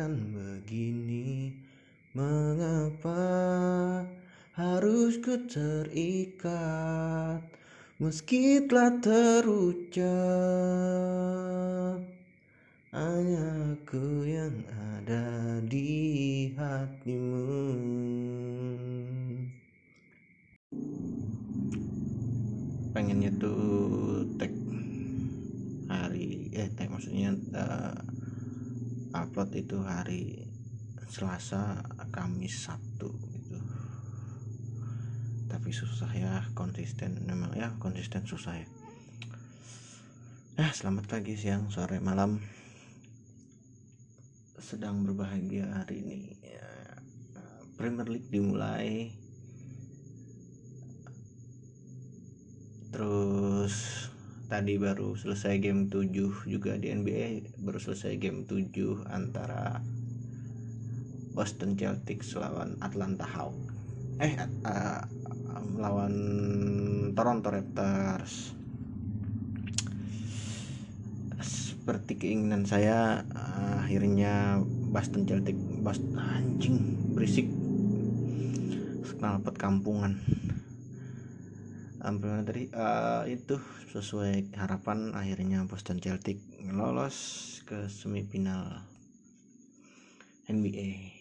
kukirakan begini Mengapa harus ku terikat Meski telah terucap? Hanya aku yang ada di hatimu. Pengennya tuh tag hari eh tag maksudnya uh, upload itu hari Selasa Kamis Sabtu gitu. Tapi susah ya konsisten. Memang ya konsisten susah ya. Eh selamat pagi siang sore malam. Sedang berbahagia hari ini. Ya, Premier League dimulai. Terus tadi baru selesai game 7 juga di NBA baru selesai game 7 antara Boston Celtics lawan Atlanta Hawks. Eh uh, lawan Toronto Raptors. Seperti keinginan saya uh, akhirnya Boston Celtic Boston anjing berisik. Knalpot kampungan Ambil tadi uh, itu sesuai harapan akhirnya Boston Celtic lolos ke semifinal NBA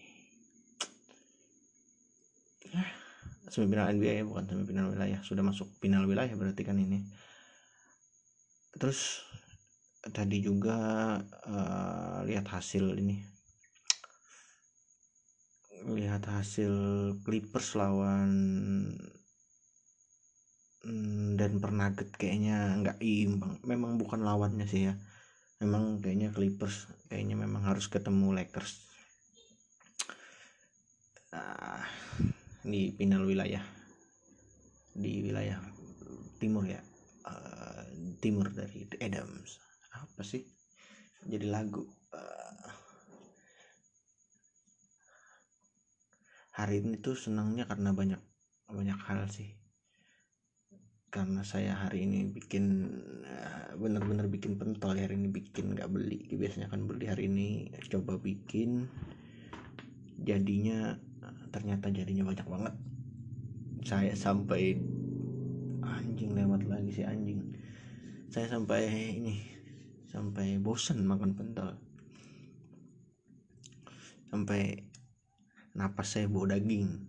semifinal NBA bukan semifinal wilayah. Sudah masuk final wilayah berarti kan ini. Terus tadi juga uh, lihat hasil ini. Lihat hasil Clippers lawan mm, dan Pernaget kayaknya nggak imbang. Memang bukan lawannya sih ya. Memang kayaknya Clippers kayaknya memang harus ketemu Lakers. Uh, di final wilayah. Di wilayah timur ya. Uh, timur dari Adams. Apa sih? Jadi lagu. Uh, hari ini tuh senangnya karena banyak banyak hal sih karena saya hari ini bikin uh, bener-bener bikin pentol hari ini bikin nggak beli. Biasanya kan beli hari ini coba bikin jadinya ternyata jadinya banyak banget. Saya sampai anjing lewat lagi si anjing. Saya sampai ini sampai bosen makan pentol. Sampai napas saya bau daging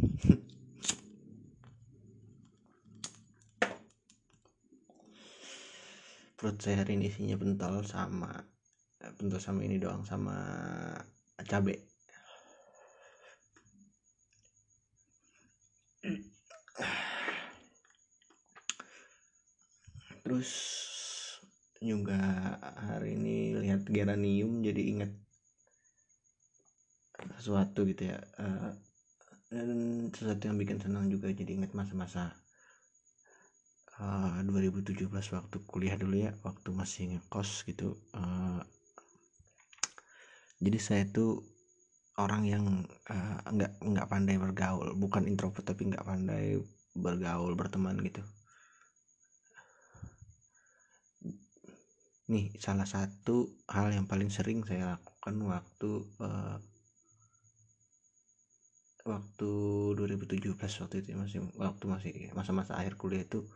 perut saya hari ini isinya pentol sama pentol sama ini doang sama cabe. Terus juga hari ini lihat geranium jadi ingat sesuatu gitu ya uh, dan sesuatu yang bikin senang juga jadi ingat masa-masa uh, 2017 waktu kuliah dulu ya waktu masih ngekos gitu uh, jadi saya tuh orang yang uh, nggak nggak pandai bergaul bukan introvert tapi nggak pandai bergaul berteman gitu. Nih salah satu hal yang paling sering saya lakukan waktu uh, waktu 2017 waktu itu masih waktu masih masa-masa akhir kuliah itu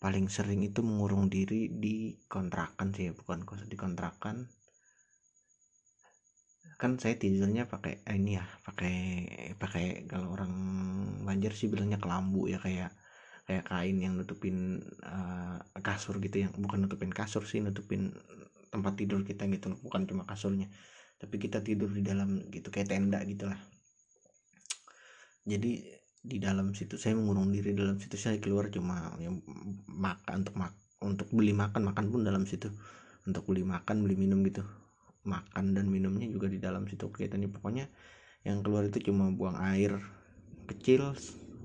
paling sering itu mengurung diri di kontrakan sih ya bukan kos di kontrakan. Kan saya tidurnya pakai eh, ini ya pakai pakai kalau orang banjir sih bilangnya kelambu ya kayak kayak kain yang nutupin uh, kasur gitu yang bukan nutupin kasur sih nutupin tempat tidur kita gitu bukan cuma kasurnya. Tapi kita tidur di dalam gitu kayak tenda gitulah. Jadi di dalam situ. Saya mengurung diri dalam situ. Saya keluar cuma yang makan untuk mak untuk beli makan. Makan pun dalam situ. Untuk beli makan beli minum gitu. Makan dan minumnya juga di dalam situ kelihatannya. Pokoknya yang keluar itu cuma buang air kecil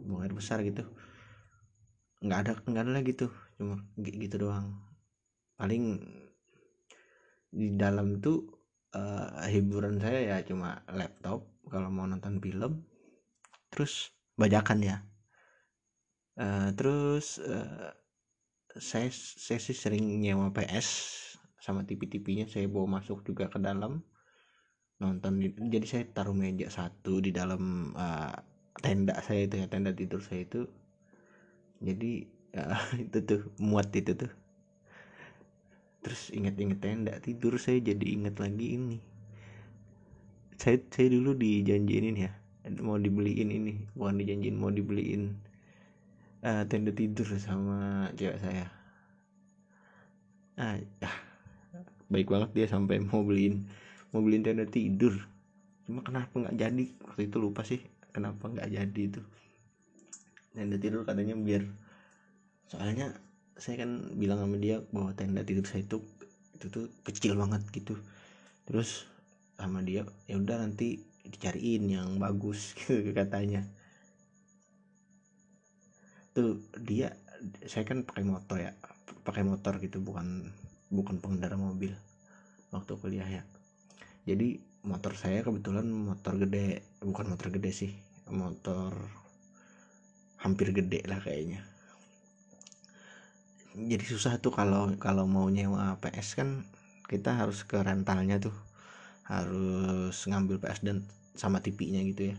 buang air besar gitu. Nggak ada nggak ada lagi tuh. Cuma gitu doang. Paling di dalam tuh uh, hiburan saya ya cuma laptop. Kalau mau nonton film terus bajakan ya. Uh, terus uh, saya saya sih sering nyewa PS sama TV-TV-nya saya bawa masuk juga ke dalam nonton jadi saya taruh meja satu di dalam uh, tenda saya itu ya tenda tidur saya itu. Jadi uh, itu tuh muat itu tuh. Terus inget-inget tenda tidur saya jadi inget lagi ini. Saya saya dulu dijanjiin ya mau dibeliin ini bukan dijanjiin mau dibeliin uh, tenda tidur sama cewek saya. Ah, ah baik banget dia sampai mau beliin mau beliin tenda tidur. Cuma kenapa nggak jadi? Waktu itu lupa sih kenapa nggak jadi itu. Tenda tidur katanya biar soalnya saya kan bilang sama dia bahwa tenda tidur saya itu itu tuh kecil banget gitu. Terus sama dia ya udah nanti dicariin yang bagus gitu katanya. Tuh dia saya kan pakai motor ya pakai motor gitu bukan bukan pengendara mobil waktu kuliah ya. Jadi motor saya kebetulan motor gede bukan motor gede sih motor hampir gede lah kayaknya. Jadi susah tuh kalau kalau mau nyewa PS kan kita harus ke rentalnya tuh harus ngambil PS dan sama TV-nya gitu ya.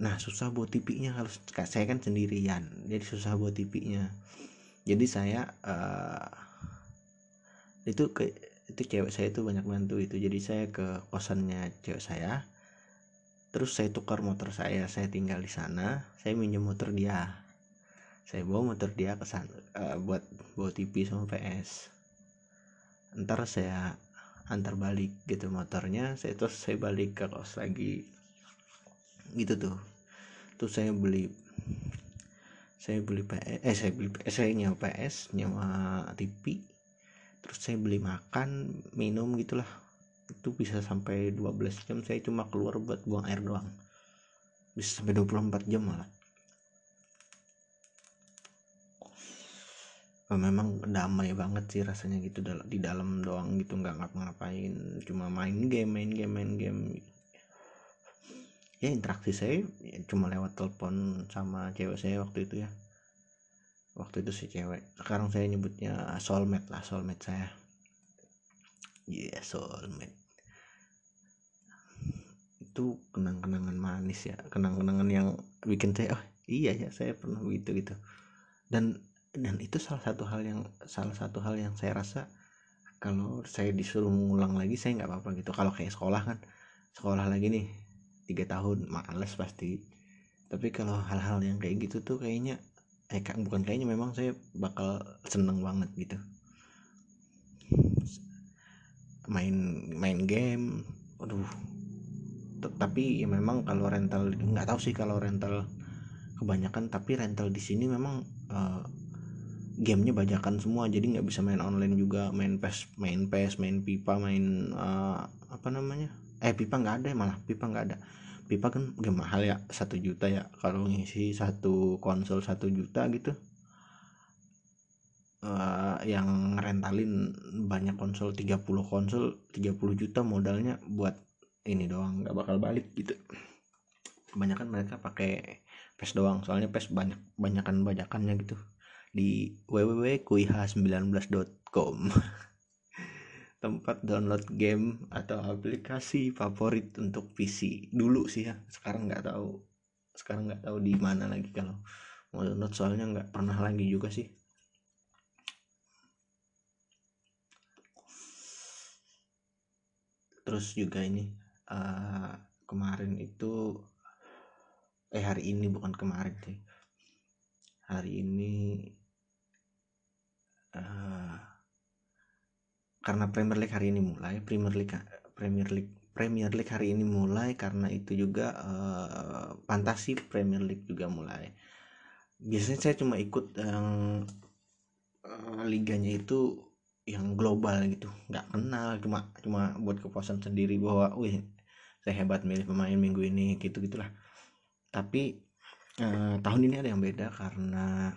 Nah susah buat TV-nya harus saya kan sendirian jadi susah buat TV-nya jadi saya uh, itu ke itu cewek saya itu banyak bantu itu. Jadi saya ke kosannya cewek saya terus saya tukar motor saya saya tinggal di sana saya minjem motor dia. Saya bawa motor dia ke sana uh, buat bawa TV sama PS ntar saya antar balik gitu motornya. Saya terus saya balik ke kos lagi. Gitu tuh. Tuh saya beli saya beli PS eh saya beli PS saya nyawa PS nyawa TV terus saya beli makan minum gitulah. Itu bisa sampai 12 jam. Saya cuma keluar buat buang air doang. Bisa sampai 24 jam malah memang damai banget sih rasanya gitu di dalam doang gitu nggak ngapa-ngapain. Cuma main game main game main game. Ya interaksi saya ya, cuma lewat telepon sama cewek saya waktu itu ya. Waktu itu si cewek. Sekarang saya nyebutnya soulmate lah soulmate saya. Iya yeah, soulmate. Itu kenang-kenangan manis ya kenang-kenangan yang bikin saya oh iya ya saya pernah begitu gitu. Dan dan itu salah satu hal yang salah satu hal yang saya rasa kalau saya disuruh mengulang lagi saya nggak apa-apa gitu. Kalau kayak sekolah kan sekolah lagi nih tiga tahun males pasti. Tapi kalau hal-hal yang kayak gitu tuh kayaknya eh bukan kayaknya memang saya bakal seneng banget gitu. Main main game aduh. Tapi ya memang kalau rental nggak tahu sih kalau rental kebanyakan tapi rental di sini memang uh, gamenya bajakan semua jadi nggak bisa main online juga. Main pes main pes main pipa main uh, apa namanya? Eh pipa nggak ada malah pipa nggak ada. Pipa kan game mahal ya satu juta ya. Kalau ngisi satu konsol satu juta gitu uh, yang rentalin banyak konsol 30 konsol 30 juta modalnya buat ini doang nggak bakal balik gitu. Kebanyakan mereka pakai pes doang soalnya pes banyak banyakan bajakannya gitu di www.kuiha19.com tempat download game atau aplikasi favorit untuk PC dulu sih ya sekarang nggak tahu. Sekarang nggak tahu di mana lagi kalau mau download soalnya nggak pernah lagi juga sih. Terus juga ini uh, kemarin itu eh hari ini bukan kemarin sih. Hari ini uh, karena Premier League hari ini mulai Premier League Premier League Premier League hari ini mulai karena itu juga uh, fantasi Premier League juga mulai. Biasanya saya cuma ikut yang uh, liganya itu yang global gitu nggak kenal cuma cuma buat kepuasan sendiri bahwa wih saya hebat milih pemain minggu ini gitu gitulah tapi uh, tahun ini ada yang beda karena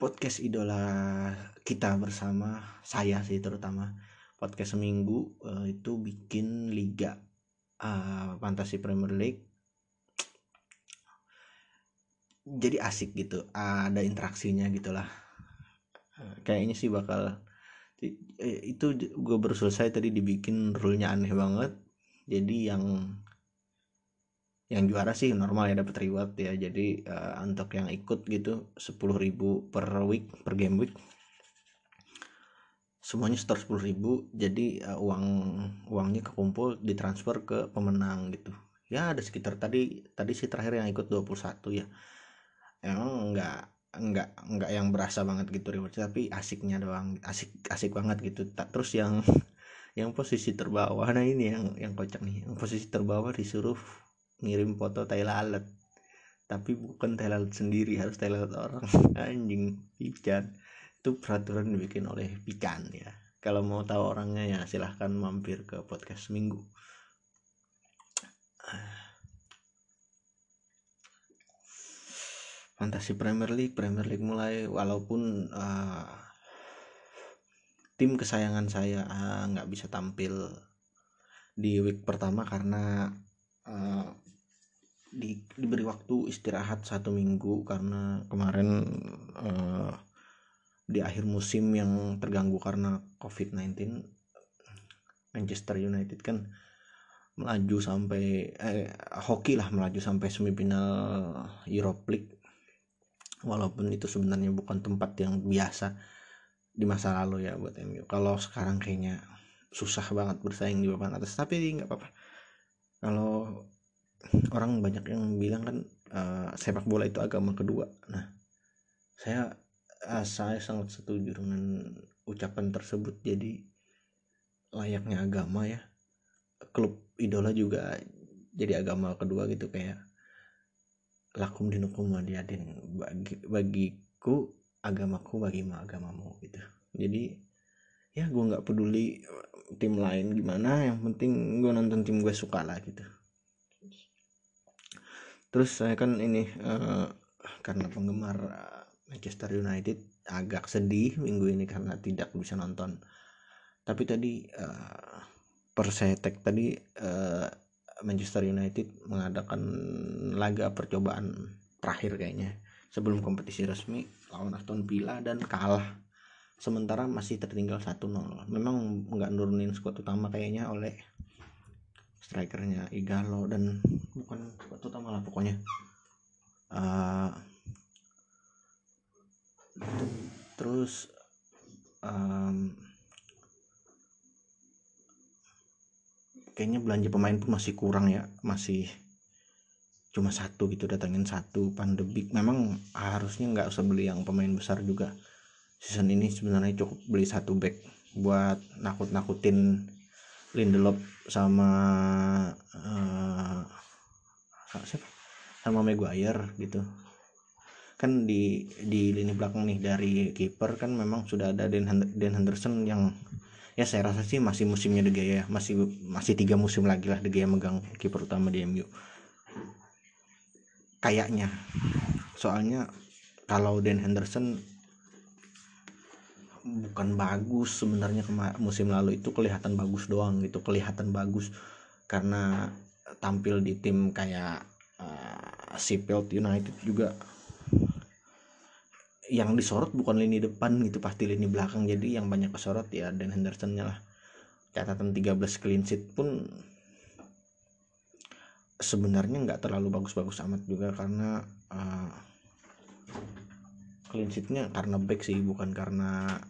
podcast idola kita bersama saya sih terutama podcast seminggu uh, itu bikin liga uh, fantasi Premier League jadi asik gitu ada interaksinya gitulah. Kayaknya sih bakal itu gue baru selesai tadi dibikin rule-nya aneh banget. Jadi yang yang juara sih normal ya dapat reward ya. Jadi uh, untuk yang ikut gitu 10.000 per week per game week. Semuanya setor 10.000 jadi uh, uang uangnya kekumpul ditransfer ke pemenang gitu. Ya ada sekitar tadi tadi sih terakhir yang ikut 21 ya. Emang enggak enggak enggak yang berasa banget gitu reward tapi asiknya doang asik asik banget gitu. Terus yang yang posisi terbawah nah ini yang yang kocak nih. Yang posisi terbawah disuruh ngirim foto tai lalat. Tapi bukan tai lalat sendiri harus tai lalat orang. Anjing pican. Itu peraturan dibikin oleh pican ya. Kalau mau tahu orangnya ya silahkan mampir ke podcast seminggu. Fantasi Premier League Premier League mulai. Walaupun uh, tim kesayangan saya uh, nggak uh, bisa tampil di week pertama karena uh, di, diberi waktu istirahat satu minggu karena kemarin uh, di akhir musim yang terganggu karena COVID-19 Manchester United kan melaju sampai eh, hoki lah melaju sampai semifinal Europe League. Walaupun itu sebenarnya bukan tempat yang biasa di masa lalu ya buat MU kalau sekarang kayaknya susah banget bersaing di papan atas tapi nggak apa-apa kalau orang banyak yang bilang kan uh, sepak bola itu agama kedua. Nah saya uh, saya sangat setuju dengan ucapan tersebut. Jadi layaknya agama ya. Klub idola juga jadi agama kedua gitu kayak lakum dinukum wadiadin bagi bagiku agamaku bagimu agamamu gitu. Jadi ya gue nggak peduli tim lain gimana yang penting gue nonton tim gue suka lah gitu. Terus saya kan ini uh, karena penggemar eh, Manchester United agak sedih minggu ini karena tidak bisa nonton. Tapi tadi uh, persetek tadi uh, Manchester United mengadakan laga percobaan terakhir kayaknya sebelum kompetisi resmi lawan Aston Villa dan kalah sementara masih tertinggal 1-0 memang nggak nurunin skuad utama kayaknya oleh strikernya Igalo dan bukan skuad utama lah pokoknya. Uh, terus um, kayaknya belanja pemain pun masih kurang ya masih cuma satu gitu datangin satu pandemik memang harusnya nggak usah beli yang pemain besar juga season ini sebenarnya cukup beli satu back buat nakut-nakutin Lindelof sama uh, siapa? Sama Maguire gitu. Kan di di lini belakang nih dari kiper kan memang sudah ada Dan, Henderson yang ya saya rasa sih masih musimnya De Gea masih masih tiga musim lagi lah De Gea megang kiper utama di MU kayaknya. Soalnya kalau Dan Henderson bukan bagus sebenarnya musim lalu itu kelihatan bagus doang gitu kelihatan bagus karena tampil di tim kayak uh, Sheffield United juga. Yang disorot bukan lini depan gitu pasti lini belakang. Jadi yang banyak kesorot ya Dan Hendersonnya lah. Catatan 13 clean sheet pun sebenarnya nggak terlalu bagus-bagus amat juga karena uh, clean sheetnya karena back sih bukan karena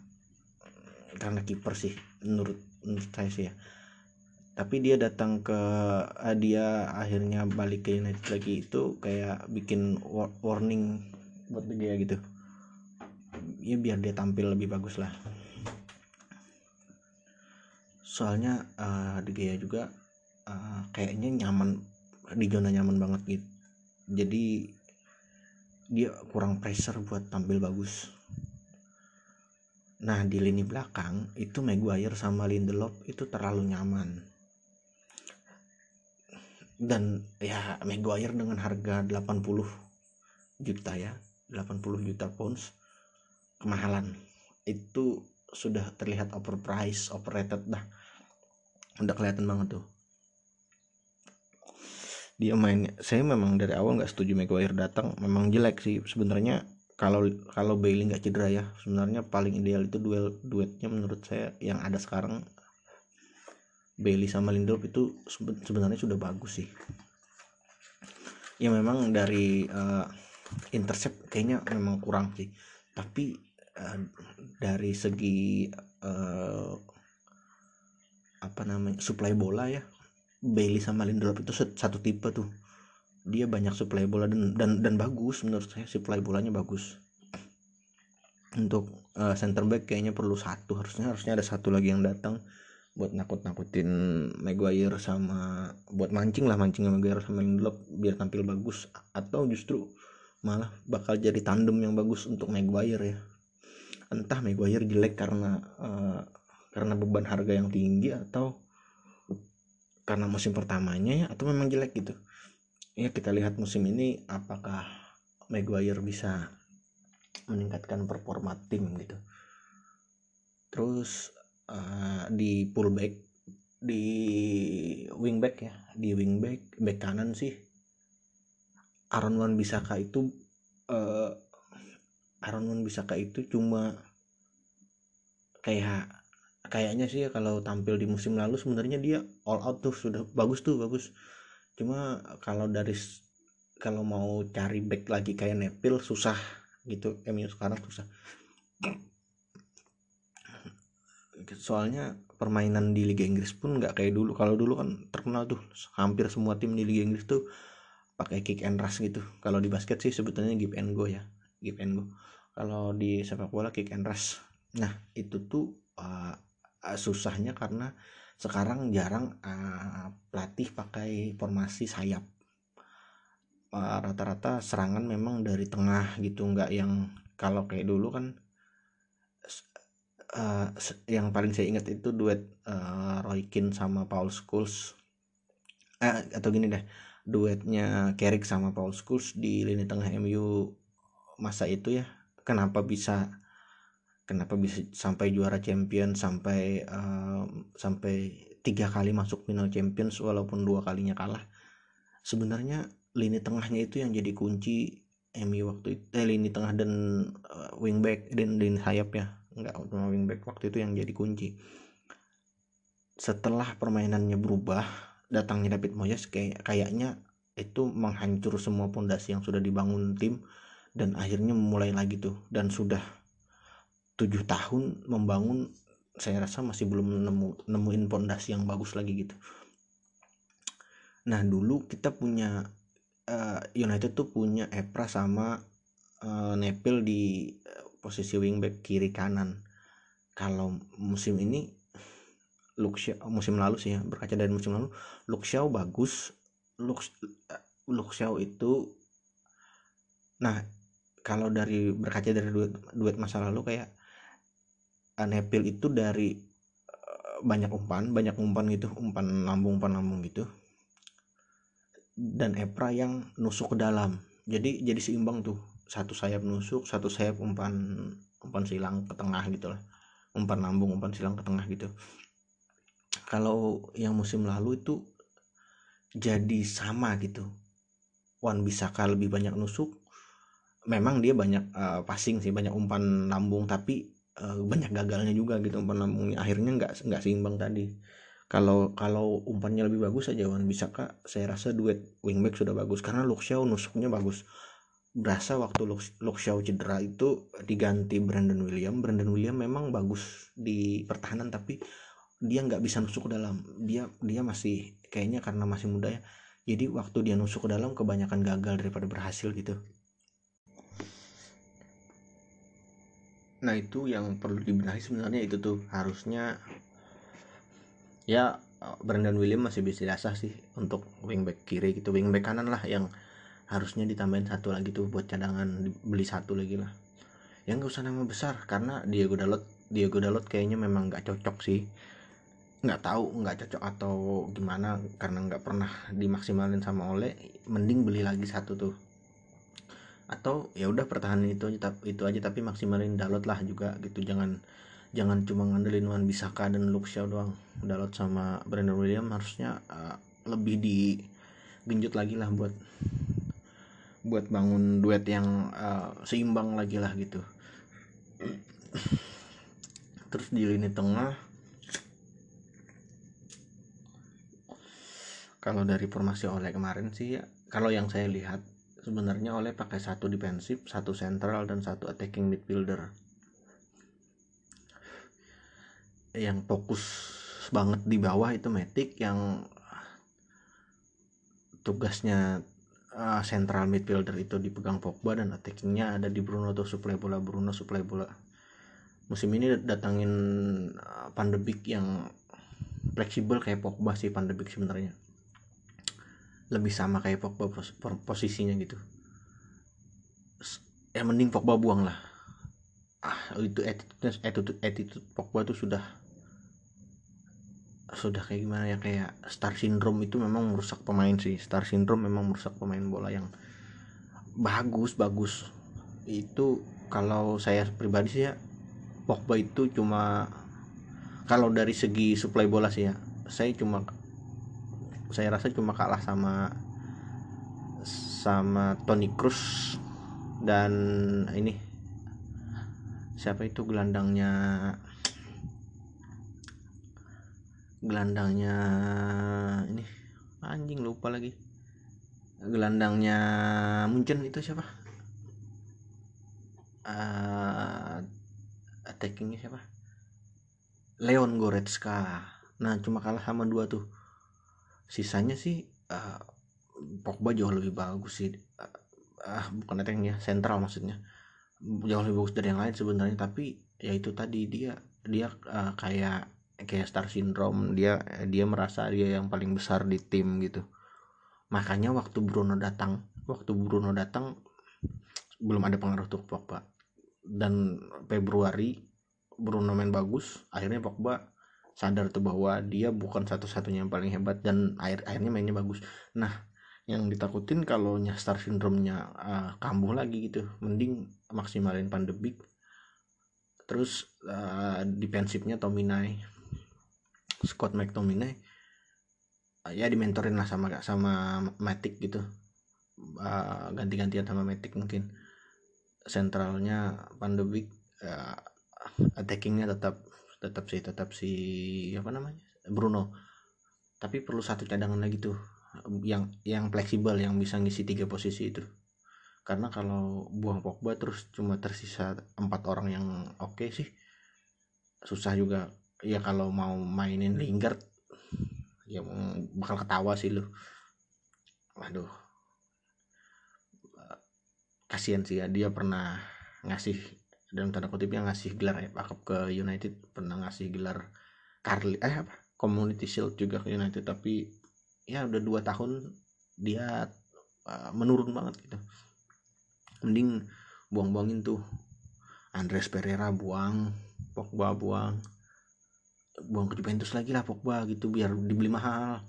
karena kiper sih menurut menurut saya sih ya. Tapi dia datang ke uh, dia akhirnya balik ke United lagi itu kayak bikin warning buat dia gitu. Ya biar dia tampil lebih bagus lah. Soalnya uh, De Gea juga uh, kayaknya nyaman di zona nyaman banget gitu. Jadi dia kurang pressure buat tampil bagus. Nah di lini belakang itu Maguire sama Lindelof itu terlalu nyaman. Dan ya Maguire dengan harga 80 juta ya 80 juta pounds kemahalan. Itu sudah terlihat overpriced overrated dah. Udah kelihatan banget tuh dia main saya memang dari awal nggak setuju Maguire datang. Memang jelek sih. Sebenarnya kalau kalau Bailey nggak cedera ya sebenarnya paling ideal itu duel duetnya menurut saya yang ada sekarang. Bailey sama Lindelof itu sebenarnya sudah bagus sih. Ya memang dari uh, intercept kayaknya memang kurang sih. Tapi uh, dari segi uh, apa namanya supply bola ya Bailey sama Lindelof itu satu tipe tuh. Dia banyak supply bola dan dan dan bagus menurut saya supply bolanya bagus. Untuk uh, center back kayaknya perlu satu harusnya harusnya ada satu lagi yang datang buat nakut-nakutin Maguire sama buat mancing lah mancing Maguire sama Lindelof biar tampil bagus atau justru malah bakal jadi tandem yang bagus untuk Maguire ya. Entah Maguire jelek karena uh, karena beban harga yang tinggi atau karena musim pertamanya ya atau memang jelek gitu. Ya kita lihat musim ini apakah Maguire bisa meningkatkan performa tim gitu. Terus uh, di pullback di wingback ya di wingback back kanan sih Aaron Wan Bisaka itu uh, Aaron Wan Bisaka itu cuma kayak kayaknya sih ya kalau tampil di musim lalu sebenarnya dia all out tuh sudah bagus tuh bagus. Cuma kalau dari kalau mau cari back lagi kayak Nepil susah gitu MU sekarang susah. Soalnya permainan di Liga Inggris pun nggak kayak dulu. Kalau dulu kan terkenal tuh hampir semua tim di Liga Inggris tuh pakai kick and rush gitu. Kalau di basket sih sebetulnya give and go ya give and go. Kalau di sepak bola kick and rush. Nah itu tuh uh, uh, susahnya karena sekarang jarang uh, pelatih pakai formasi sayap. Rata-rata uh, serangan memang dari tengah gitu nggak yang kalau kayak dulu kan uh, yang paling saya ingat itu duet uh, Roy Keane sama Paul Scholes. Eh, atau gini deh duetnya Carrick sama Paul Scholes di lini tengah MU masa itu ya kenapa bisa kenapa bisa sampai juara champion sampai uh, sampai tiga kali masuk final champions walaupun dua kalinya kalah. Sebenarnya lini tengahnya itu yang jadi kunci MU waktu itu eh, lini tengah dan uh, wingback dan lini sayap ya. Nggak cuma wingback waktu itu yang jadi kunci. Setelah permainannya berubah datangnya David Moyes kayak kayaknya itu menghancur semua pondasi yang sudah dibangun tim dan akhirnya memulai lagi tuh. Dan sudah tujuh tahun membangun saya rasa masih belum nemu nemuin pondasi yang bagus lagi gitu. Nah dulu kita punya uh, United tuh punya Epra sama uh, Nepil di uh, posisi wingback kiri kanan. Kalau musim ini Luxiao musim lalu sih ya berkaca dari musim lalu Luxiao bagus Lux Luxiao itu nah kalau dari berkaca dari duet, duet masa lalu kayak Nepil itu dari eh, banyak umpan banyak umpan gitu umpan lambung umpan lambung gitu. Dan Epra yang nusuk ke dalam. Jadi jadi seimbang tuh. Satu sayap nusuk satu sayap umpan umpan silang ke tengah gitu lah. Umpan lambung umpan silang ke tengah gitu. Kalau yang musim lalu itu jadi sama gitu. Wan Bisaka lebih banyak nusuk. Memang dia banyak uh, passing sih banyak umpan lambung tapi uh, banyak gagalnya juga gitu umpan lambungnya akhirnya nggak nggak seimbang tadi. Kalau kalau umpannya lebih bagus aja Wan. Bisa kak. Saya rasa duet wingback sudah bagus. Karena Luxiao nusuknya bagus. Berasa waktu Luxiao cedera itu diganti Brandon William Brandon William memang bagus di pertahanan tapi dia nggak bisa nusuk ke dalam. Dia dia masih kayaknya karena masih muda ya. Jadi waktu dia nusuk ke dalam kebanyakan gagal daripada berhasil gitu nah itu yang perlu dibenahi sebenarnya itu tuh. Harusnya ya Brandon William masih bisa dasar sih untuk wingback kiri gitu. Wingback kanan lah yang harusnya ditambahin satu lagi tuh buat cadangan beli satu lagi lah. Yang gak usah nama besar karena Diego Dalot Diego Dalot kayaknya memang nggak cocok sih. Nggak tahu nggak cocok atau gimana karena nggak pernah dimaksimalin sama Ole. Mending beli lagi satu tuh atau ya udah pertahanan itu aja itu aja tapi maksimalin Dalot lah juga gitu. Jangan jangan cuma ngandelin Wan Bisaka dan Shaw doang. Dalot sama Brandon William harusnya uh, lebih di genjot lagi lah buat buat bangun duet yang uh, seimbang lagi lah gitu. Terus di lini tengah kalau dari formasi oleh kemarin sih ya, kalau yang saya lihat sebenarnya oleh pakai satu defensif satu sentral dan satu attacking midfielder. Yang fokus banget di bawah itu Matic yang tugasnya uh, central midfielder itu dipegang Pogba dan attackingnya ada di Bruno tuh supply bola. Bruno supply bola. Musim ini datangin uh, Van de Beek yang fleksibel kayak Pogba sih Van de Beek sebenarnya lebih sama kayak Pogba pos posisinya gitu. Ya mending Pogba buang lah. Ah itu attitude attitude, attitude Pogba tuh sudah sudah kayak gimana ya kayak star syndrome itu memang merusak pemain sih. Star syndrome memang merusak pemain bola yang bagus bagus. Itu kalau saya pribadi sih ya Pogba itu cuma kalau dari segi supply bola sih ya saya cuma saya rasa cuma kalah sama sama Toni Kroos dan ini siapa itu gelandangnya gelandangnya ini anjing lupa lagi. Gelandangnya Munchen itu siapa? Uh, attackingnya siapa? Leon Goretzka. Nah cuma kalah sama dua tuh sisanya sih uh, Pogba jauh lebih bagus sih. Uh, uh, bukan attackingnya sentral maksudnya. Jauh lebih bagus dari yang lain sebenarnya tapi ya itu tadi dia dia uh, kayak kayak star syndrome. Dia dia merasa dia yang paling besar di tim gitu. Makanya waktu Bruno datang waktu Bruno datang belum ada pengaruh untuk Pogba. Dan Februari Bruno main bagus akhirnya Pogba sadar tuh bahwa dia bukan satu-satunya yang paling hebat dan akhir akhirnya mainnya bagus. Nah yang ditakutin kalau nya star syndrome-nya uh, kambuh lagi gitu mending maksimalin pandemik. Terus uh, defensifnya Tominay. Scott McTominay uh, ya dimentorin lah sama sama Matic gitu. Uh, ganti-gantian sama Matic mungkin. Sentralnya Van de Beek uh, attackingnya tetap tetap sih tetap si apa namanya Bruno. Tapi perlu satu cadangan lagi tuh yang yang fleksibel yang bisa ngisi tiga posisi itu. Karena kalau buang Pogba terus cuma tersisa empat orang yang oke okay sih susah juga. Ya kalau mau mainin Lingard ya bakal ketawa sih lu. Waduh. Kasihan sih ya dia pernah ngasih dalam tanda kutipnya ngasih gelar ya Cup ke United. Pernah ngasih gelar Carly eh apa? Community Shield juga ke United tapi ya udah dua tahun dia uh, menurun banget gitu. Mending buang-buangin tuh. Andres Pereira buang Pogba buang. Buang ke Juventus lagi lah Pogba gitu biar dibeli mahal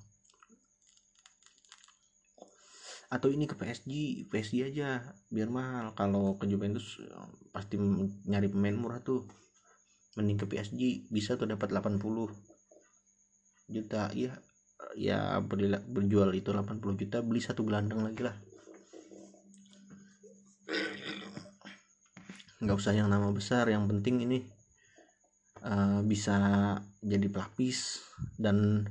atau ini ke PSG PSG aja biar mahal. Kalau ke Juventus pasti nyari pemain murah tuh. Mending ke PSG bisa tuh dapat 80 juta ya ya berjual itu 80 juta beli satu gelandang lagi lah. Nggak usah yang nama besar yang penting ini uh, bisa jadi pelapis dan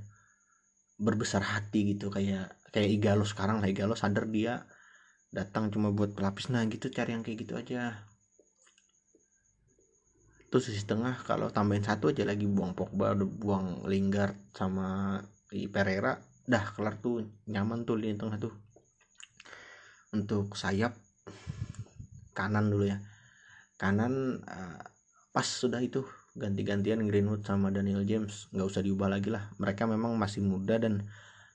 berbesar hati gitu kayak kayak Igalo sekarang lah Igalo sadar dia datang cuma buat pelapis. Nah gitu cari yang kayak gitu aja. Terus sisi tengah kalau tambahin satu aja lagi buang Pogba buang Lingard sama Pereira dah kelar tuh nyaman tuh di tengah tuh. Untuk sayap kanan dulu ya. Kanan uh, pas sudah itu ganti-gantian Greenwood sama Daniel James nggak usah diubah lagi lah. Mereka memang masih muda dan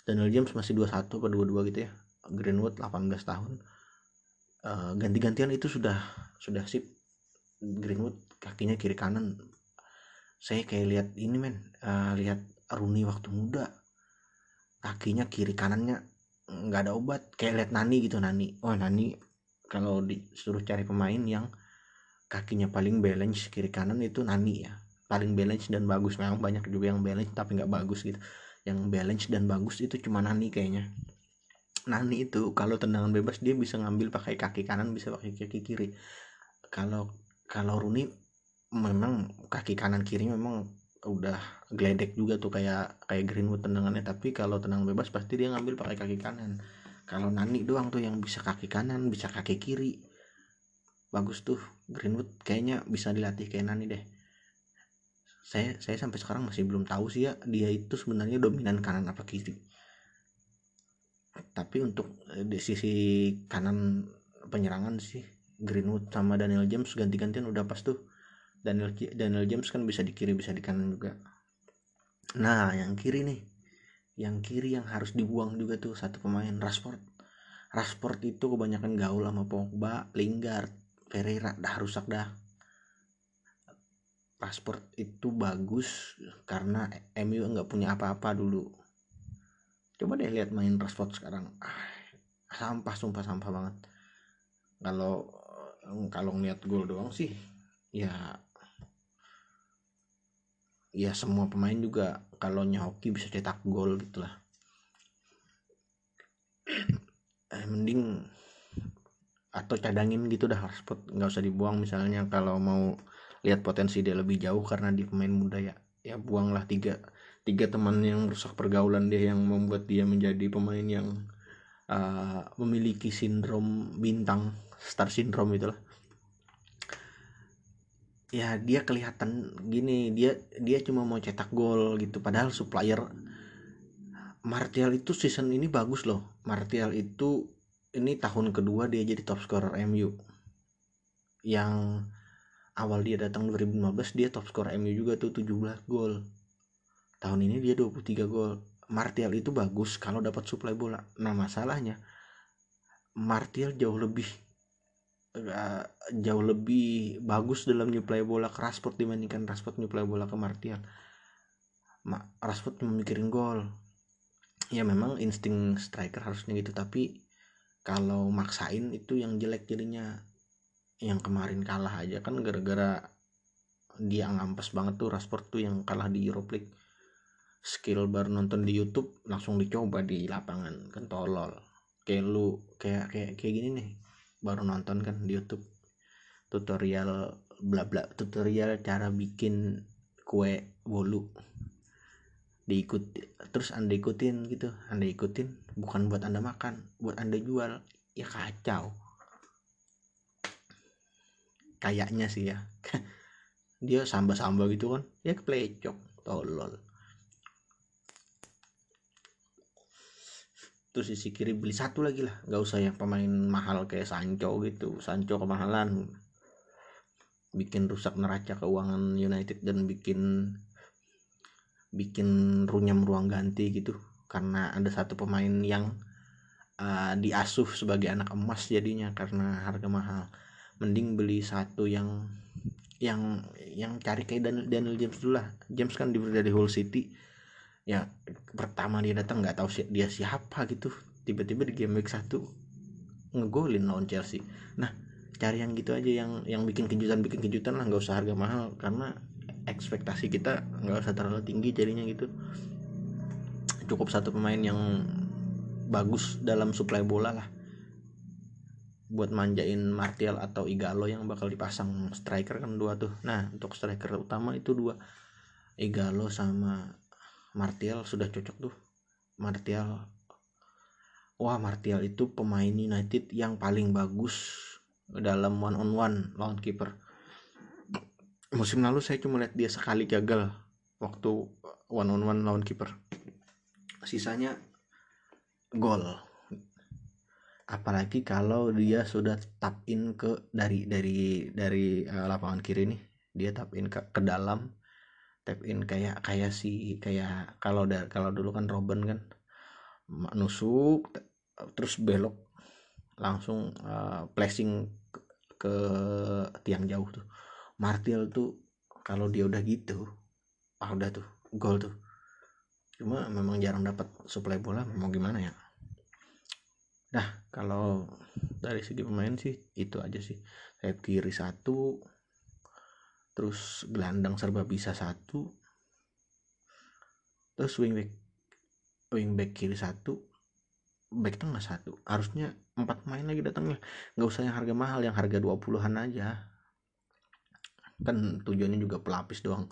Daniel James masih 21 atau 22 gitu ya. Greenwood 18 tahun. Uh, ganti-gantian itu sudah sudah sip. Greenwood kakinya kiri kanan. Saya kayak lihat ini men. Uh, lihat Rooney waktu muda. Kakinya kiri kanannya nggak ada obat. Kayak lihat Nani gitu Nani. Oh Nani kalau disuruh cari pemain yang kakinya paling balance kiri kanan itu Nani ya. Paling balance dan bagus. Memang banyak juga yang balance tapi nggak bagus gitu yang balance dan bagus itu cuma Nani kayaknya. Nani itu kalau tendangan bebas dia bisa ngambil pakai kaki kanan bisa pakai kaki kiri. Kalau kalau Rooney memang kaki kanan kiri memang udah gledek juga tuh kayak kayak Greenwood tendangannya. Tapi kalau tendangan bebas pasti dia ngambil pakai kaki kanan. Kalau Nani doang tuh yang bisa kaki kanan bisa kaki kiri. Bagus tuh Greenwood kayaknya bisa dilatih kayak Nani deh saya saya sampai sekarang masih belum tahu sih ya dia itu sebenarnya dominan kanan apa kiri. Tapi untuk eh, di sisi kanan penyerangan sih Greenwood sama Daniel James ganti-gantian udah pas tuh. Daniel Daniel James kan bisa di kiri bisa di kanan juga. Nah yang kiri nih. Yang kiri yang harus dibuang juga tuh satu pemain Rashford. Rashford itu kebanyakan gaul sama Pogba Lingard Pereira dah rusak dah Rashford itu bagus karena MU nggak punya apa-apa dulu. Coba deh lihat main Rashford sekarang. Ah, sampah sumpah sampah banget. Kalau kalau ngeliat gol doang sih ya ya semua pemain juga kalau hoki bisa cetak gol gitulah eh, mending atau cadangin gitu dah spot nggak usah dibuang misalnya kalau mau lihat potensi dia lebih jauh karena dia pemain muda ya. Ya buanglah tiga tiga teman yang rusak pergaulan dia yang membuat dia menjadi pemain yang uh, memiliki sindrom bintang star syndrome itulah. Ya dia kelihatan gini dia dia cuma mau cetak gol gitu padahal supplier. Martial itu season ini bagus loh. Martial itu ini tahun kedua dia jadi top scorer MU yang awal dia datang 2015 dia top scorer MU juga tuh 17 gol. Tahun ini dia 23 gol. Martial itu bagus kalau dapat suplai bola. Nah masalahnya Martial jauh lebih uh, jauh lebih bagus dalam nyuplai bola ke Rashford dibandingkan Rashford nyuplai bola ke Martial. Ma Rashford memikirin gol. Ya memang insting striker harusnya gitu tapi kalau maksain itu yang jelek jadinya yang kemarin kalah aja kan gara-gara dia ngampes banget tuh Rashford tuh yang kalah di Europe League. Skill baru nonton di YouTube langsung dicoba di lapangan kan tolol. Kayak lu kayak kayak kayak gini nih baru nonton kan di YouTube. Tutorial bla bla tutorial cara bikin kue bolu. Diikut terus anda ikutin gitu anda ikutin bukan buat anda makan buat anda jual. Ya kacau kayaknya sih ya. Dia samba-samba gitu kan. Ya keplecok tolol. Terus sisi kiri beli satu lagi lah. Nggak usah yang pemain mahal kayak Sancho gitu. Sancho kemahalan. Bikin rusak neraca keuangan United dan bikin bikin runyam ruang ganti gitu. Karena ada satu pemain yang uh, diasuh sebagai anak emas jadinya karena harga mahal mending beli satu yang yang yang cari kayak Daniel, Daniel James dulu lah. James kan diberi dari Hull City. Ya pertama dia datang nggak tahu si dia siapa gitu. Tiba-tiba di game week satu ngegolin lawan Chelsea. Nah cari yang gitu aja yang yang bikin kejutan bikin kejutan lah nggak usah harga mahal. Karena ekspektasi kita nggak usah terlalu tinggi jadinya gitu. Cukup satu pemain yang bagus dalam suplai bola lah buat manjain Martial atau Igalo yang bakal dipasang striker kan dua tuh. Nah untuk striker utama itu dua. Igalo sama Martial sudah cocok tuh. Martial wah Martial itu pemain United yang paling bagus dalam one on one lawan kiper. Musim lalu saya cuma lihat dia sekali gagal waktu one on one lawan kiper. Sisanya gol apalagi kalau dia sudah tap in ke dari dari dari uh, lapangan kiri nih dia tap in ke, ke dalam tap in kayak kayak si kayak kalau kalau dulu kan Robin kan nusuk terus belok langsung uh, flashing ke, ke tiang jauh tuh. Martial tuh kalau dia udah gitu ah udah tuh gol tuh. Cuma memang jarang dapat suplai bola mau gimana ya nah kalau dari segi pemain sih itu aja sih. Saya kiri satu terus gelandang serba bisa satu terus wingback wingback kiri satu back tengah satu. Harusnya empat main lagi datangnya. Nggak usah yang harga mahal yang harga 20-an aja. Kan tujuannya juga pelapis doang.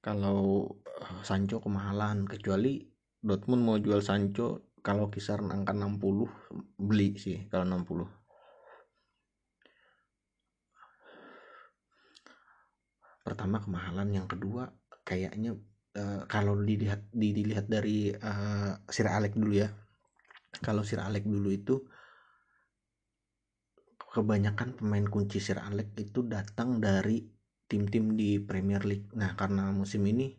Kalau eh, Sancho kemahalan kecuali Dortmund mau jual Sancho kalau kisaran angka 60 beli sih kalau 60 pertama kemahalan yang kedua kayaknya uh, kalau dilihat dilihat dari uh, Sir Alex dulu ya. Kalau Sir Alex dulu itu kebanyakan pemain kunci Sir Alex itu datang dari tim-tim di Premier League. Nah karena musim ini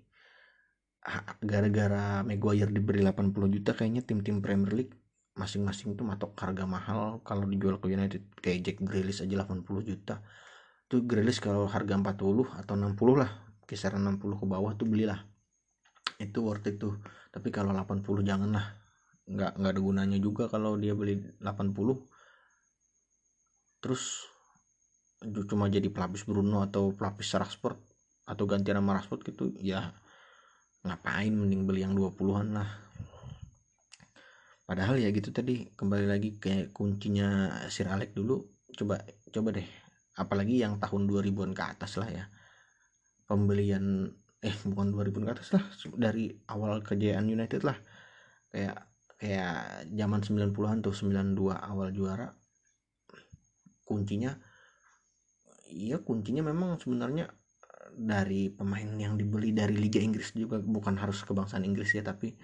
gara-gara Maguire diberi 80 juta kayaknya tim-tim Premier League masing-masing tuh matok harga mahal kalau dijual ke United. Kayak Jack Grealish aja 80 juta. Tuh Grealish kalau harga 40 atau 60 lah kisaran 60 ke bawah tuh belilah. Itu worth it tuh. Tapi kalau 80 jangan lah. Nggak nggak ada gunanya juga kalau dia beli 80 terus cuma jadi pelapis Bruno atau pelapis Rashford atau ganti nama Rashford gitu ya ngapain mending beli yang 20-an lah. Padahal ya gitu tadi kembali lagi kayak kuncinya Sir Alex dulu coba coba deh. Apalagi yang tahun 2000-an ke atas lah ya. Pembelian eh bukan 2000 ke atas lah dari awal kejayaan United lah. Kayak kayak zaman 90-an tuh 92 awal juara. Kuncinya iya kuncinya memang sebenarnya dari pemain yang dibeli dari Liga Inggris juga bukan harus kebangsaan Inggris ya tapi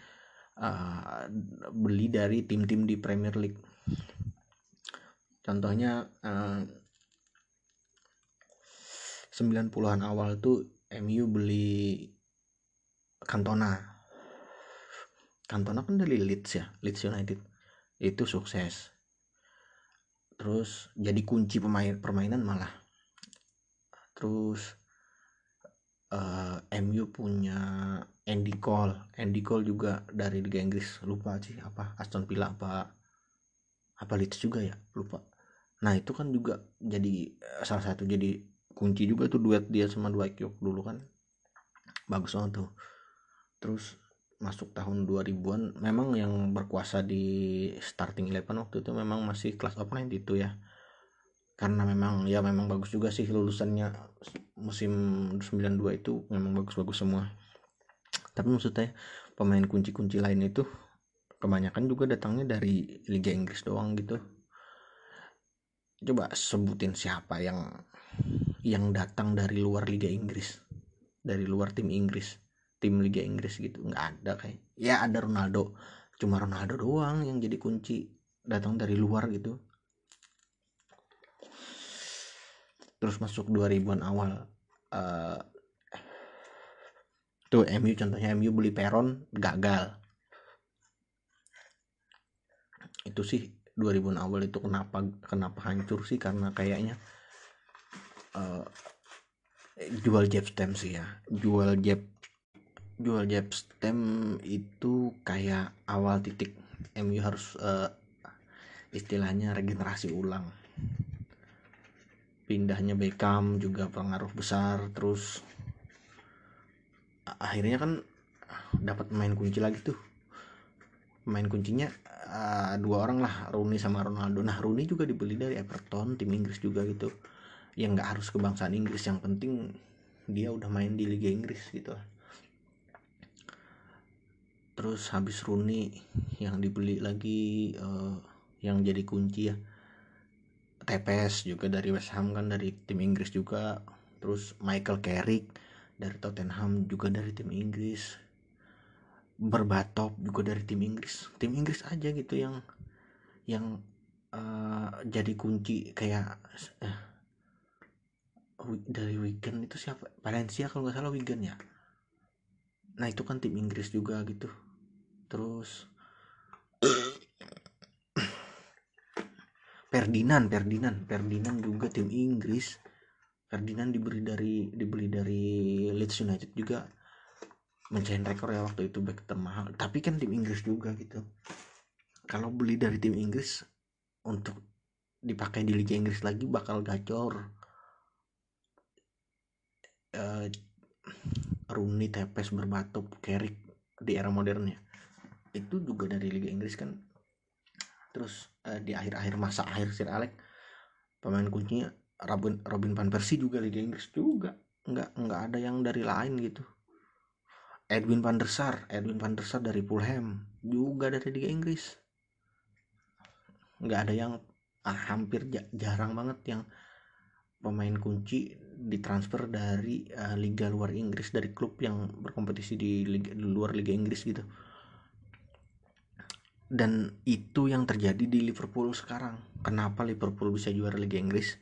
uh, beli dari tim-tim di Premier League. Contohnya uh, 90-an awal tuh MU beli Cantona. Cantona kan dari Leeds ya Leeds United. Itu sukses. Terus jadi kunci pemain permainan malah. Terus uh, eh, MU punya Andy Cole. Andy Cole juga dari Liga Inggris. Lupa sih apa. Aston Villa apa apa Leeds juga ya? Lupa. Nah itu kan juga jadi salah satu jadi kunci juga tuh duet dia sama Dwight York dulu kan. Bagus banget tuh. Terus masuk tahun 2000-an memang yang berkuasa di starting eleven waktu itu memang masih kelas of itu ya karena memang ya memang bagus juga sih lulusannya. Musim 92 itu memang bagus-bagus semua. Tapi maksudnya pemain kunci-kunci lain itu kebanyakan juga datangnya dari Liga Inggris doang gitu. Coba sebutin siapa yang yang datang dari luar Liga Inggris. Dari luar tim Inggris. Tim Liga Inggris gitu. Nggak ada kayak ya ada Ronaldo. Cuma Ronaldo doang yang jadi kunci datang dari luar gitu terus masuk 2000-an awal uh, tuh MU contohnya MU beli Peron gagal. Itu sih 2000-an awal itu kenapa kenapa hancur sih? Karena kayaknya uh, jual jab stem sih ya. Jual jab jual jab stem itu kayak awal titik MU harus uh, istilahnya regenerasi ulang pindahnya Beckham juga pengaruh besar terus akhirnya kan dapat main kunci lagi tuh. Main kuncinya uh, dua orang lah Rooney sama Ronaldo. Nah Rooney juga dibeli dari Everton tim Inggris juga gitu. Yang nggak harus kebangsaan Inggris yang penting dia udah main di Liga Inggris gitu terus habis Rooney yang dibeli lagi uh, yang jadi kunci ya TPS juga dari West Ham kan dari tim Inggris juga. Terus Michael Carrick dari Tottenham juga dari tim Inggris. Berbatop juga dari tim Inggris. Tim Inggris aja gitu yang yang uh, jadi kunci kayak uh, dari weekend itu siapa? Valencia kalau nggak salah weekend ya? Nah itu kan tim Inggris juga gitu. Terus Ferdinand Ferdinand Ferdinand juga tim Inggris. Ferdinand diberi dari dibeli dari Leeds United juga. Mencahin rekor ya waktu itu back termahal tapi kan tim Inggris juga gitu. Kalau beli dari tim Inggris untuk dipakai di Liga Inggris lagi bakal gacor. Uh, Rooney Tepes Berbatop Kerik di era modernnya. Itu juga dari Liga Inggris kan. Terus uh, di akhir-akhir masa akhir Sir Alex pemain kuncinya Robin Robin van Persie juga Liga Inggris juga. Nggak nggak ada yang dari lain gitu. Edwin van der Sar Edwin van der Sar dari Fulham juga dari Liga Inggris. Nggak ada yang ah, hampir jarang banget yang pemain kunci ditransfer dari uh, liga luar Inggris dari klub yang berkompetisi di, liga, di luar liga Inggris gitu dan itu yang terjadi di Liverpool sekarang. Kenapa Liverpool bisa juara Liga Inggris?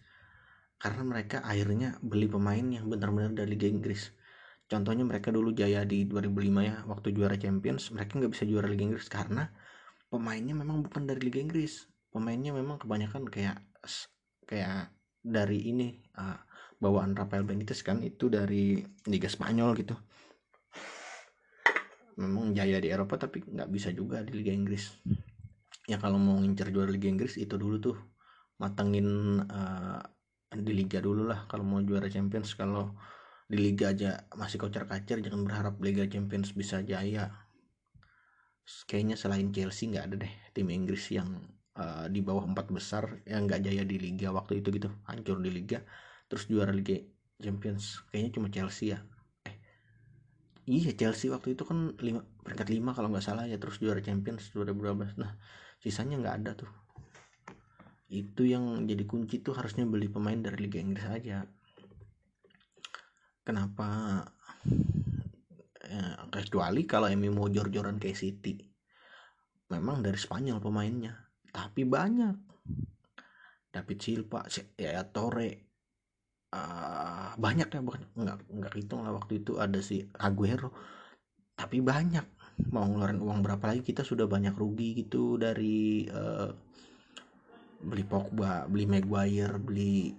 Karena mereka akhirnya beli pemain yang benar-benar dari Liga Inggris. Contohnya mereka dulu jaya di 2005 ya waktu juara Champions mereka nggak bisa juara Liga Inggris karena pemainnya memang bukan dari Liga Inggris. Pemainnya memang kebanyakan kayak kayak dari ini uh, bawaan Rafael Benitez kan itu dari Liga Spanyol gitu memang jaya di Eropa tapi nggak bisa juga di Liga Inggris. Ya kalau mau ngincer juara Liga Inggris itu dulu tuh matengin uh, di Liga dulu lah kalau mau juara Champions. Kalau di Liga aja masih kocar kacir jangan berharap Liga Champions bisa jaya. Kayaknya selain Chelsea nggak ada deh tim Inggris yang uh, di bawah empat besar yang nggak jaya di liga waktu itu gitu. Hancur di liga terus juara liga champions. Kayaknya cuma Chelsea ya iya Chelsea waktu itu kan lima peringkat lima kalau nggak salah ya terus juara champions 2012 nah sisanya nggak ada tuh. Itu yang jadi kunci tuh harusnya beli pemain dari Liga Inggris aja. Kenapa? Ya, kecuali kalau MU mau jor-joran kayak City. Memang dari Spanyol pemainnya. Tapi banyak. David Silva ya Torre uh, banyak ya bukan? Nggak nggak hitung lah waktu itu ada si Aguero. Tapi banyak. Mau ngeluarin uang berapa lagi kita sudah banyak rugi gitu dari uh, beli Pogba beli Maguire beli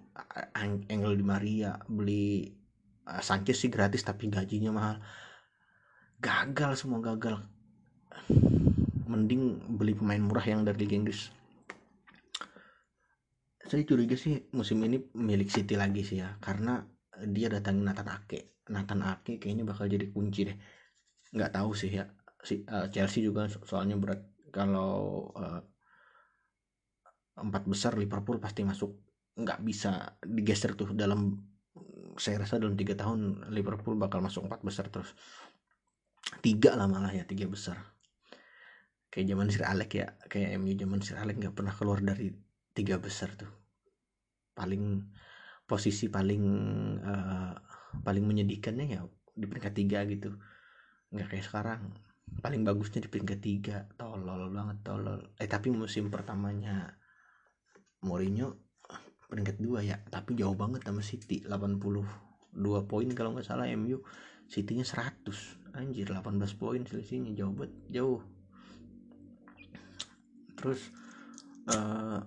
Angel Di Maria beli uh, Sanchez sih gratis tapi gajinya mahal. Gagal semua gagal. Mending beli pemain murah yang dari Liga Inggris saya curiga sih musim ini milik City lagi sih ya karena dia datangin Nathan Ake. Nathan Ake kayaknya bakal jadi kunci deh. Nggak tahu sih ya si uh, Chelsea juga soalnya berat. Kalau uh, empat besar Liverpool pasti masuk. Nggak bisa digeser tuh dalam saya rasa dalam tiga tahun Liverpool bakal masuk empat besar terus. Tiga lah malah ya tiga besar. Kayak zaman Sir Alex ya kayak MU zaman Sir Alex nggak pernah keluar dari tiga besar tuh paling posisi paling uh, paling menyedihkannya ya di peringkat tiga gitu. Nggak kayak sekarang. Paling bagusnya di peringkat tiga. Tolol banget tolol. Eh tapi musim pertamanya Mourinho peringkat dua ya. Tapi jauh banget sama City. 82 poin kalau nggak salah MU City-nya 100 anjir 18 poin selisihnya. Jauh banget jauh. Terus uh,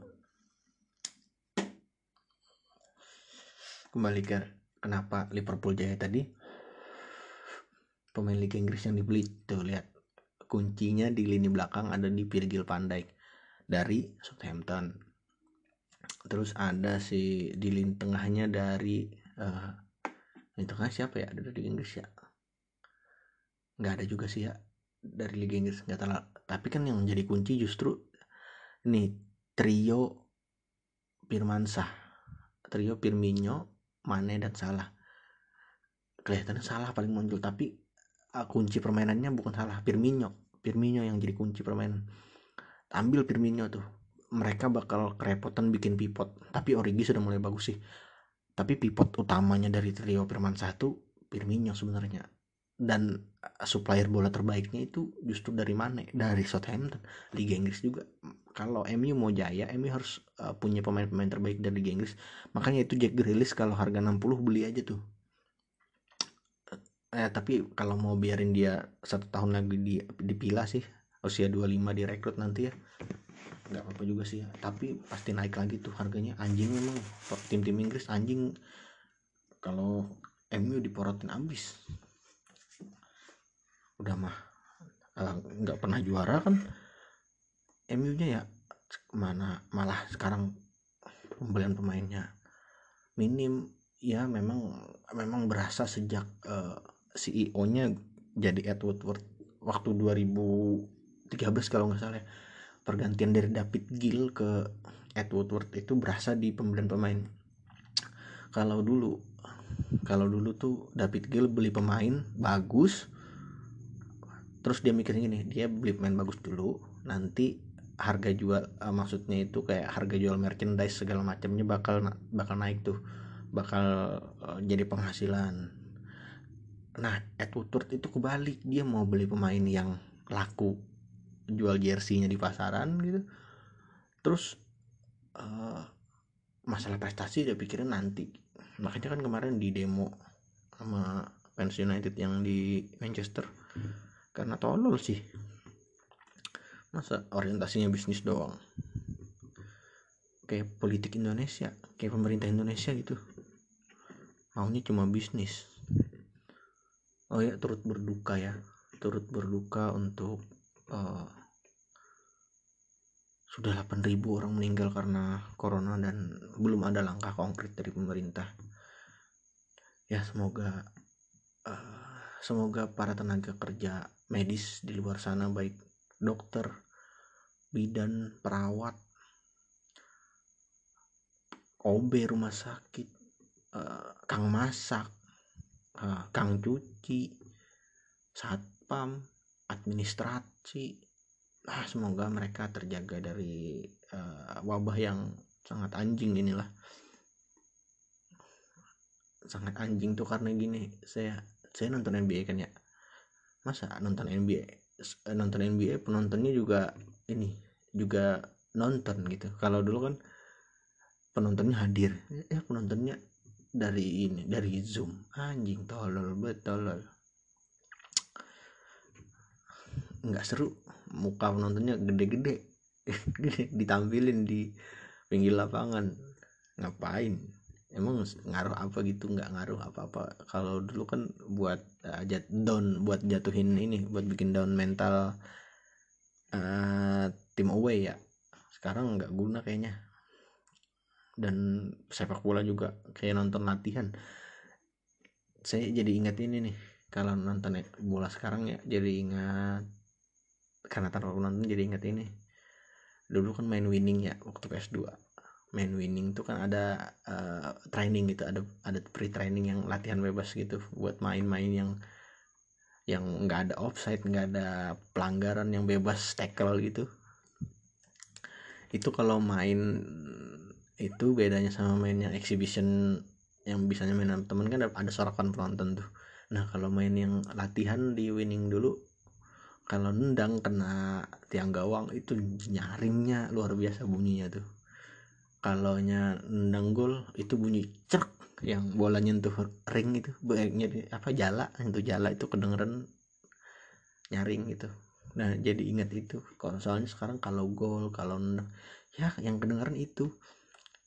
kembali ke kenapa Liverpool jaya tadi? Pemain Liga Inggris yang dibeli. Tuh lihat. Kuncinya di lini belakang ada di Virgil van Dijk dari Southampton. Terus ada si di lini tengahnya dari uh, lini tengah siapa ya? Dari Liga Inggris ya? Nggak ada juga sih ya dari Liga Inggris nggak tahu tapi kan yang menjadi kunci justru ini trio Firmansyah. Trio Firmino Mane dan Salah. Kelihatannya Salah paling muncul tapi uh, kunci permainannya bukan Salah Firmino. Firmino yang jadi kunci permainan. Ambil Firmino tuh. Mereka bakal kerepotan bikin pivot tapi Origi sudah mulai bagus sih. Tapi pivot utamanya dari trio Firmansyah tuh Firmino sebenarnya. Dan supplier bola terbaiknya itu justru dari mana dari Southampton Liga Inggris juga. Kalau MU mau jaya MU harus uh, punya pemain-pemain terbaik dari Liga Inggris. Makanya itu Jack Grealish kalau harga 60 beli aja tuh. Eh, tapi kalau mau biarin dia satu tahun lagi di dipilah sih usia 25 direkrut nanti ya nggak apa-apa juga sih ya. tapi pasti naik lagi tuh harganya. Anjing memang tim-tim Inggris anjing. Kalau MU diporotin abis udah mah nggak uh, pernah juara kan. MU nya ya mana malah sekarang pembelian pemainnya minim. Ya memang memang berasa sejak uh, eh, CEO nya jadi Edward waktu 2013 kalau nggak salah ya, pergantian dari David Gill ke Ed Woodward itu berasa di pembelian pemain. Kalau dulu kalau dulu tuh David Gill beli pemain bagus terus dia mikirnya gini dia beli pemain bagus dulu nanti harga jual uh, maksudnya itu kayak harga jual merchandise segala macamnya bakal bakal naik tuh bakal uh, jadi penghasilan. Nah Edward Woodward itu kebalik dia mau beli pemain yang laku jual jersey-nya di pasaran gitu. Terus uh, masalah prestasi dia pikirin nanti. Makanya kan kemarin di demo sama fans United yang di Manchester karena tolol sih. Masa orientasinya bisnis doang. Kayak politik Indonesia kayak pemerintah Indonesia gitu. Maunya cuma bisnis. Oh ya turut berduka ya. Turut berduka untuk uh, sudah 8.000 orang meninggal karena corona dan belum ada langkah konkret dari pemerintah. Ya semoga uh, semoga para tenaga kerja medis di luar sana baik dokter, bidan, perawat, OB rumah sakit, uh, kang masak, uh, kang cuci, satpam, administrasi. Nah, semoga mereka terjaga dari uh, wabah yang sangat anjing inilah. Sangat anjing tuh karena gini, saya saya nonton NBA kan ya masa nonton NBA eh, nonton NBA penontonnya juga ini juga nonton gitu. Kalau dulu kan penontonnya hadir. Ya penontonnya dari ini dari zoom. Anjing tolol betul nggak seru. Muka penontonnya gede-gede. Ditampilin di pinggir lapangan. Ngapain emang ngaruh apa gitu? Nggak ngaruh apa-apa. Kalau dulu kan buat uh, jat down buat jatuhin ini buat bikin down mental uh, tim away ya. Sekarang nggak guna kayaknya. Dan sepak bola juga kayak nonton latihan. Saya jadi ingat ini nih kalau nonton bola sekarang ya jadi ingat karena terlalu nonton jadi ingat ini. Dulu kan main winning ya waktu PS2 main winning tuh kan ada uh, training gitu ada ada pre training yang latihan bebas gitu buat main-main yang yang nggak ada offside nggak ada pelanggaran yang bebas tackle gitu. Itu kalau main itu bedanya sama main yang exhibition yang bisanya main sama temen kan ada sorakan penonton tuh. Nah kalau main yang latihan di winning dulu kalau nendang kena tiang gawang itu nyaringnya luar biasa bunyinya tuh kalau nendang gol itu bunyi cerk yang bola nyentuh ring itu baiknya apa jala itu jala itu kedengeran nyaring gitu. Nah jadi ingat itu. Kalau soalnya sekarang kalau gol kalau nendang ya yang kedengeran itu.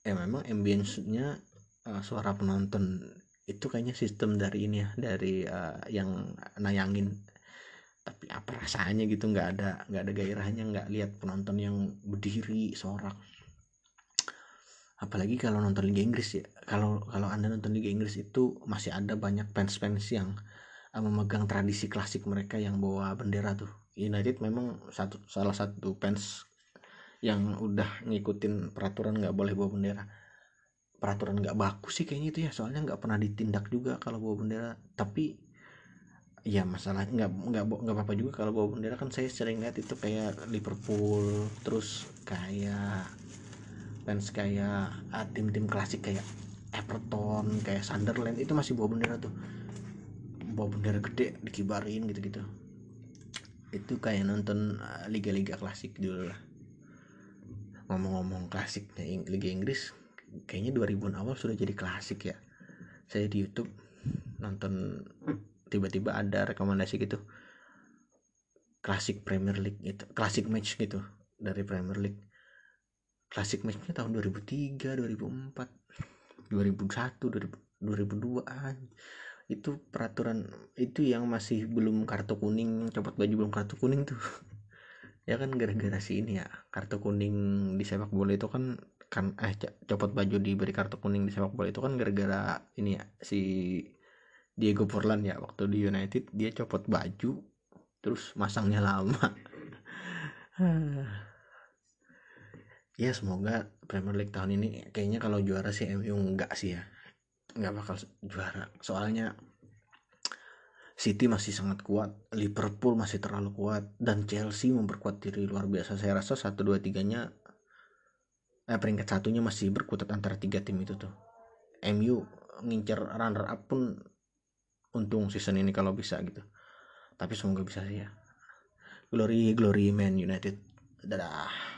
Eh memang ambience-nya uh, suara penonton itu kayaknya sistem dari ini ya dari uh, yang nayangin. Tapi apa rasanya gitu nggak ada nggak ada gairahnya nggak lihat penonton yang berdiri sorak apalagi kalau nonton Liga Inggris ya. Kalau kalau anda nonton Liga Inggris itu masih ada banyak fans-fans yang uh, memegang tradisi klasik mereka yang bawa bendera tuh. United memang satu salah satu fans yang udah ngikutin peraturan nggak boleh bawa bendera. Peraturan nggak bagus sih kayaknya itu ya. Soalnya nggak pernah ditindak juga kalau bawa bendera. Tapi ya masalah nggak nggak nggak apa apa juga kalau bawa bendera. Kan saya sering lihat itu kayak Liverpool terus kayak fans kayak uh, tim-tim klasik kayak Everton kayak Sunderland itu masih bawa bendera tuh. Bawa bendera gede dikibarin gitu-gitu. Itu kayak nonton liga-liga uh, klasik dulu lah. Ngomong-ngomong klasik Liga Inggris kayaknya 2000-an awal sudah jadi klasik ya. Saya di YouTube nonton tiba-tiba ada rekomendasi gitu. Klasik Premier League gitu klasik match gitu dari Premier League klasik matchnya tahun 2003 2004 2001 2002 itu peraturan itu yang masih belum kartu kuning copot baju belum kartu kuning tuh. Ya kan gara-gara si ini ya kartu kuning di sepak bola itu kan kan eh copot baju diberi kartu kuning di sepak bola itu kan gara-gara ini ya si Diego Forlan ya waktu di United dia copot baju terus masangnya lama ya semoga Premier League tahun ini kayaknya kalau juara sih MU enggak sih ya nggak bakal juara soalnya City masih sangat kuat, Liverpool masih terlalu kuat, dan Chelsea memperkuat diri luar biasa. Saya rasa satu dua tiganya, eh peringkat satunya masih berkutat antara tiga tim itu tuh. MU ngincer runner up pun untung season ini kalau bisa gitu. Tapi semoga bisa sih ya. Glory Glory Man United. Dadah.